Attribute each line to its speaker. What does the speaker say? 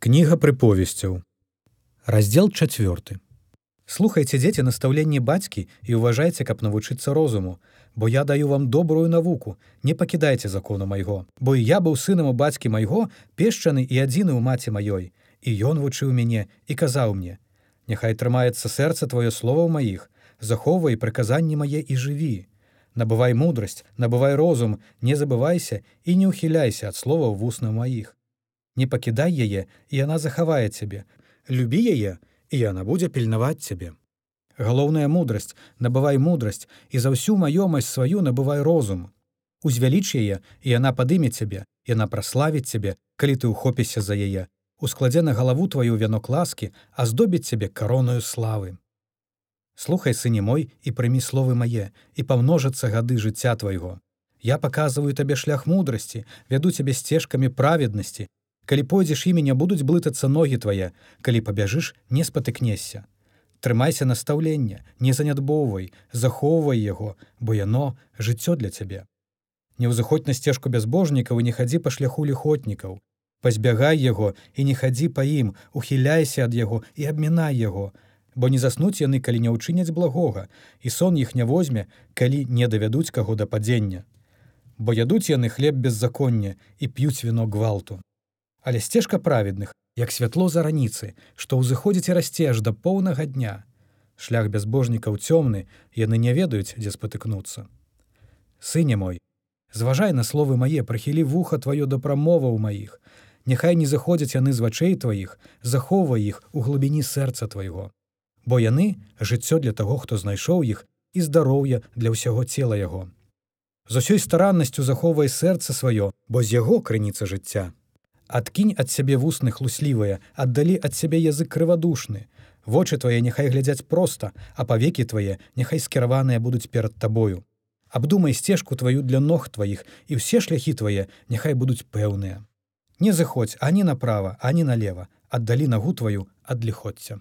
Speaker 1: Кніга прыповесцяў. Раздзел чацвёрты. Слухайце дзеці настаўленні бацькі і ўважайце, каб навучыцца розуму, бо я даю вам добрую навуку, не пакідайце закону майго, бо я быў сынам у бацькі майго, пешчаны і адзіны ў маці маёй, і ён вучыў мяне і казаў мне: Няхай трымаецца сэрца твоё слова ў маіх, захоўвай прыказанні мае і жыві. Набывай мудрасць, набывай розум, не забывайся і не ўхіляйся ад словаў вусна маіх не пакідай яе і яна захавае цябе любі яе і яна будзе пільнаваць цябе галоўная мудрасць набывай мудрасць і за ўсю маёмасць сваю набывай розум. Узвяліч яе і яна падыме цябе яна праславіць цябе калі ты ўхопіся за яе ускладзе на галаву тваю вянок ласкі а здобіць цябе кароною славы слухай сыне мой і прымі словы мае і памножацца гады жыцця твайго я паказваю табе шлях мудрасці вяду цябе сцежкамі праведнасці калі пойдзеш імі не будуць блытацца ногі твае. Калі пабяжыш не спатыкнешся. Трымайся настаўлення не занядбоўвай захоўвай яго бо яно жыццё для цябе. Не ўзыходь на сцежку бязбожнікаў і не хадзі па шляху ліхотнікаў. Пазбягай яго і не хадзі па ім ухіляйся ад яго і абмінай яго. Бо не заснуць яны калі не ўчыняць благога і сон іх не возьме калі не давядуць каго да падзення. Бо ядуць яны хлеб беззаконня і п'юць віно гвалту але сцежка праведных як святло за раніцы што ўзыходзіць і расце аж да поўнага дня. Шлях бязбожнікаў цёмны яны не ведаюць дзе спатыкнуцца. Сыне мой зважай на словы мае прыхілі вуха тваё да прамоваў маіх. Няхай не заходзяць яны з вачэй тваіх захоўвай іх у глыбіні сэрца твайго. Бо яны жыццё для таго хто знайшоў іх і здароўе для ўсяго цела яго. З усёй стараннасцю захоўвай сэрца сваё бо з яго крыніца жыцця адкінь ад сябе вусны хлуслівыя аддалі ад сябе язык крывадушны вочы твае няхай глядзяць проста а павекі твае няхай скіраваныя будуць перад табою абдумай сцежку тваю для ног тваіх і ўсе шляхі твае няхай будуць пэўныя не зыходзь ані направа ані налево. Аддалі нагу тваю ад ліходця